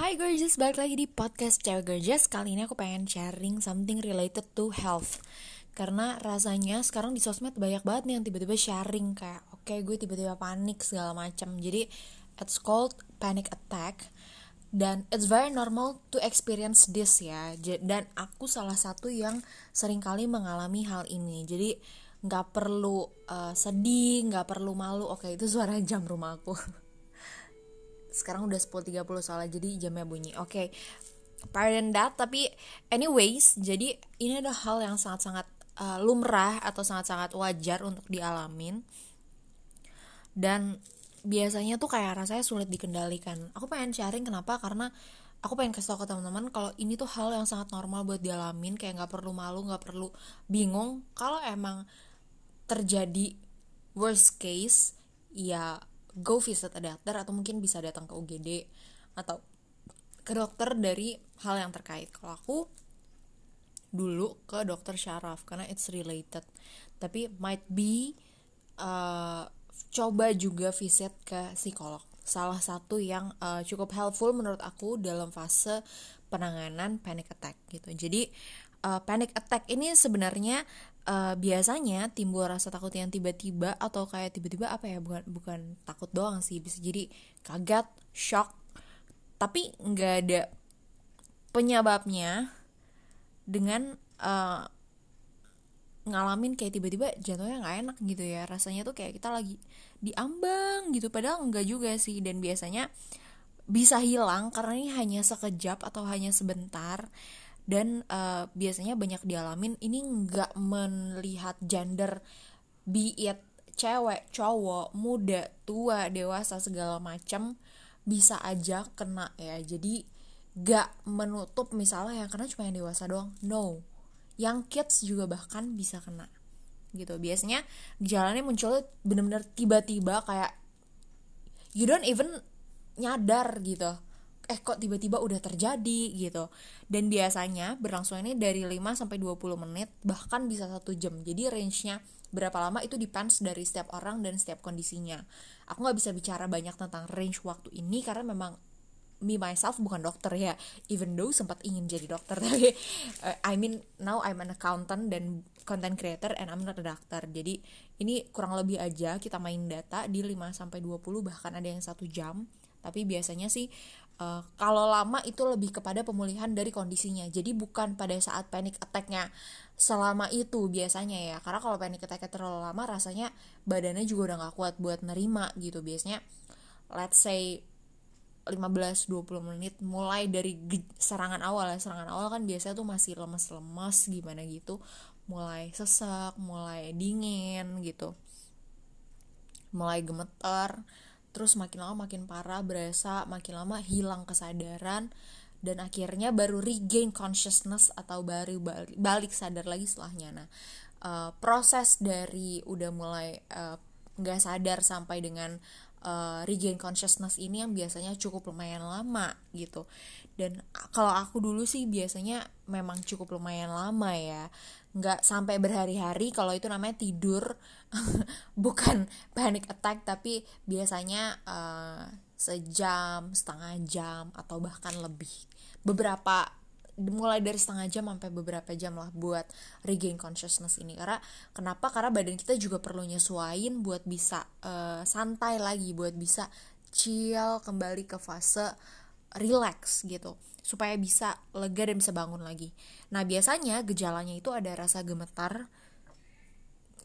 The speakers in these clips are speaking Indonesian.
Hai gorgeous, balik lagi di podcast Cewek Gorgeous. Kali ini aku pengen sharing something related to health. Karena rasanya sekarang di sosmed banyak banget nih yang tiba-tiba sharing Kayak oke okay, gue tiba-tiba panik segala macam Jadi it's called panic attack. Dan it's very normal to experience this ya. Dan aku salah satu yang sering kali mengalami hal ini. Jadi nggak perlu uh, sedih, nggak perlu malu. Oke itu suara jam rumah aku sekarang udah 10.30 soalnya jadi jamnya bunyi. Oke okay. pardon that tapi anyways jadi ini ada hal yang sangat-sangat uh, lumrah atau sangat-sangat wajar untuk dialamin. Dan biasanya tuh kayak rasanya sulit dikendalikan. Aku pengen sharing kenapa karena aku pengen kasih tau ke teman-teman kalau ini tuh hal yang sangat normal buat dialamin kayak nggak perlu malu nggak perlu bingung. Kalau emang terjadi worst case ya go visit a doctor atau mungkin bisa datang ke UGD atau ke dokter dari hal yang terkait. Kalau aku dulu ke dokter syaraf karena it's related. Tapi might be uh, coba juga visit ke psikolog. Salah satu yang uh, cukup helpful menurut aku dalam fase penanganan panic attack gitu. Jadi uh, panic attack ini sebenarnya uh, biasanya timbul rasa takut yang tiba-tiba atau kayak tiba-tiba apa ya bukan bukan takut doang sih bisa jadi kaget shock tapi nggak ada penyebabnya dengan uh, ngalamin kayak tiba-tiba jatuhnya nggak enak gitu ya. Rasanya tuh kayak kita lagi diambang gitu padahal enggak juga sih. Dan biasanya bisa hilang karena ini hanya sekejap atau hanya sebentar dan uh, biasanya banyak dialamin ini nggak melihat gender be it cewek cowok muda tua dewasa segala macam bisa aja kena ya. Jadi gak menutup misalnya yang kena cuma yang dewasa doang. No. Yang kids juga bahkan bisa kena. Gitu. Biasanya gejalanya muncul bener-bener tiba-tiba kayak you don't even nyadar gitu eh kok tiba-tiba udah terjadi gitu. Dan biasanya berlangsung ini dari 5 sampai 20 menit bahkan bisa satu jam. Jadi range-nya berapa lama itu depends dari setiap orang dan setiap kondisinya. Aku nggak bisa bicara banyak tentang range waktu ini karena memang me myself bukan dokter ya. Even though sempat ingin jadi dokter tapi uh, I mean now I'm an accountant dan content creator and I'm not a doctor. Jadi ini kurang lebih aja kita main data di 5 sampai 20 bahkan ada yang satu jam. Tapi biasanya sih uh, kalau lama itu lebih kepada pemulihan dari kondisinya. Jadi bukan pada saat panic attacknya selama itu biasanya ya. Karena kalau panic attacknya terlalu lama rasanya badannya juga udah gak kuat buat nerima gitu. Biasanya let's say 15-20 menit mulai dari serangan awal ya. Serangan awal kan biasanya tuh masih lemes-lemes gimana gitu. Mulai sesak mulai dingin gitu. Mulai gemeter terus makin lama makin parah berasa makin lama hilang kesadaran dan akhirnya baru regain consciousness atau baru balik, balik sadar lagi setelahnya. Nah uh, proses dari udah mulai eh, nggak uh, sadar sampai dengan uh, regain consciousness ini yang biasanya cukup lumayan lama gitu. Dan kalau aku dulu sih biasanya memang cukup lumayan lama ya nggak sampai berhari-hari kalau itu namanya tidur. Bukan panic attack tapi biasanya uh, sejam setengah jam atau bahkan lebih. Beberapa mulai dari setengah jam sampai beberapa jam lah buat regain consciousness ini. Karena kenapa? Karena badan kita juga perlu nyesuain buat bisa uh, santai lagi buat bisa chill kembali ke fase relax gitu supaya bisa lega dan bisa bangun lagi. Nah biasanya gejalanya itu ada rasa gemetar,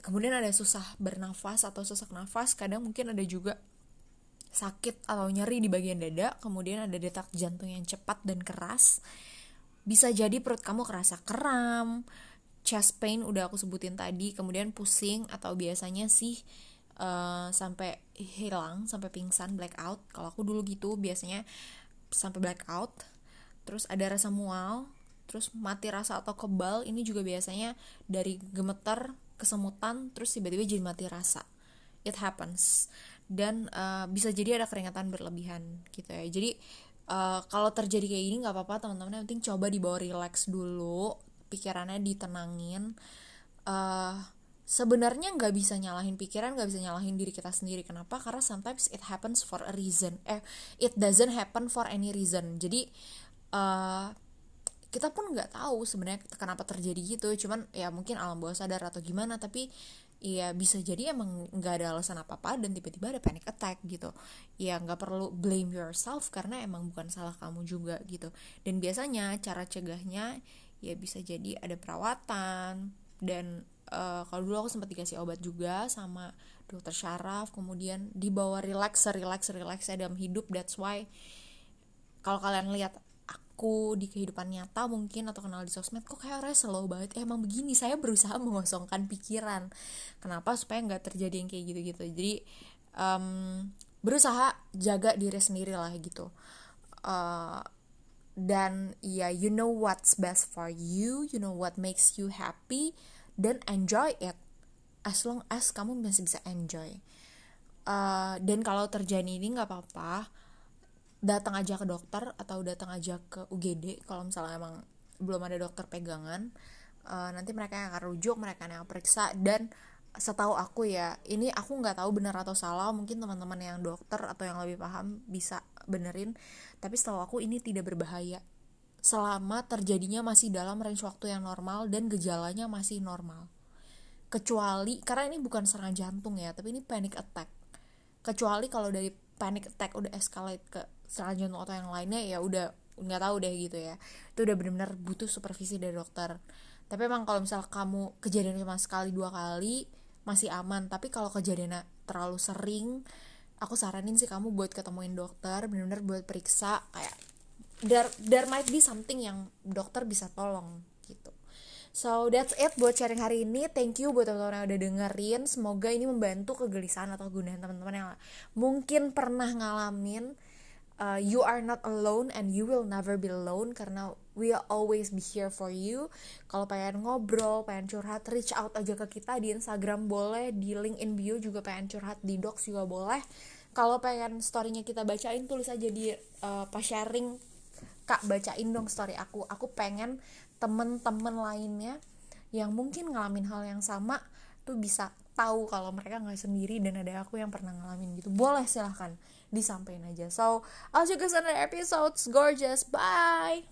kemudian ada susah bernafas atau sesak nafas, kadang mungkin ada juga sakit atau nyeri di bagian dada, kemudian ada detak jantung yang cepat dan keras. Bisa jadi perut kamu kerasa kram, chest pain udah aku sebutin tadi, kemudian pusing atau biasanya sih uh, sampai hilang, sampai pingsan, blackout. Kalau aku dulu gitu biasanya sampai blackout terus ada rasa mual terus mati rasa atau kebal ini juga biasanya dari gemeter kesemutan terus tiba-tiba jadi mati rasa. It happens. Dan uh, bisa jadi ada keringatan berlebihan gitu ya. Jadi uh, kalau terjadi kayak gini nggak apa-apa teman-teman. Yang penting coba dibawa relax dulu pikirannya ditenangin. Uh, sebenarnya nggak bisa nyalahin pikiran nggak bisa nyalahin diri kita sendiri. Kenapa? Karena sometimes it happens for a reason. Eh it doesn't happen for any reason. Jadi uh, kita pun nggak tahu sebenarnya kenapa terjadi gitu. Cuman ya mungkin alam bawah sadar atau gimana tapi ya bisa jadi emang nggak ada alasan apa apa dan tiba-tiba ada panic attack gitu. Ya nggak perlu blame yourself karena emang bukan salah kamu juga gitu. Dan biasanya cara cegahnya ya bisa jadi ada perawatan dan uh, kalau dulu aku sempat dikasih obat juga sama dokter syaraf kemudian dibawa relax relax relax dalam hidup. That's why kalau kalian lihat aku di kehidupan nyata mungkin atau kenal di sosmed kok kayak orangnya slow banget? Eh, emang begini saya berusaha mengosongkan pikiran. Kenapa supaya nggak terjadi yang kayak gitu-gitu? Jadi um, berusaha jaga diri sendiri lah gitu. Uh, dan ya yeah, you know what's best for you you know what makes you happy dan enjoy it. As long as kamu masih bisa enjoy. Uh, dan kalau terjadi ini nggak apa-apa. Datang aja ke dokter atau datang aja ke UGD kalau misalnya emang belum ada dokter pegangan uh, nanti mereka yang akan rujuk mereka yang periksa. Dan setahu aku ya ini aku nggak tahu benar atau salah. Mungkin teman-teman yang dokter atau yang lebih paham bisa benerin. Tapi setahu aku ini tidak berbahaya selama terjadinya masih dalam range waktu yang normal dan gejalanya masih normal. Kecuali karena ini bukan serangan jantung ya tapi ini panic attack. Kecuali kalau dari panic attack udah escalate ke serangan jantung atau yang lainnya ya udah nggak tahu deh gitu ya. Itu udah benar-benar butuh supervisi dari dokter. Tapi emang kalau misal kamu kejadian cuma sekali dua kali masih aman. Tapi kalau kejadiannya terlalu sering aku saranin sih kamu buat ketemuin dokter benar-benar buat periksa kayak there there might be something yang dokter bisa tolong gitu So that's it buat sharing hari ini. Thank you buat teman-teman yang udah dengerin. Semoga ini membantu kegelisahan atau kegundahan teman-teman yang mungkin pernah ngalamin uh, you are not alone and you will never be alone karena we will always be here for you. Kalau pengen ngobrol, pengen curhat, reach out aja ke kita di Instagram boleh, di link in bio juga pengen curhat, di docs juga boleh. Kalau pengen storynya kita bacain, tulis aja di uh, pas sharing, kak bacain dong story aku. Aku pengen temen-temen lainnya yang mungkin ngalamin hal yang sama tuh bisa tahu kalau mereka nggak sendiri dan ada aku yang pernah ngalamin gitu. Boleh silahkan. Disampaikan aja. So I'll see you guys in the episodes gorgeous. Bye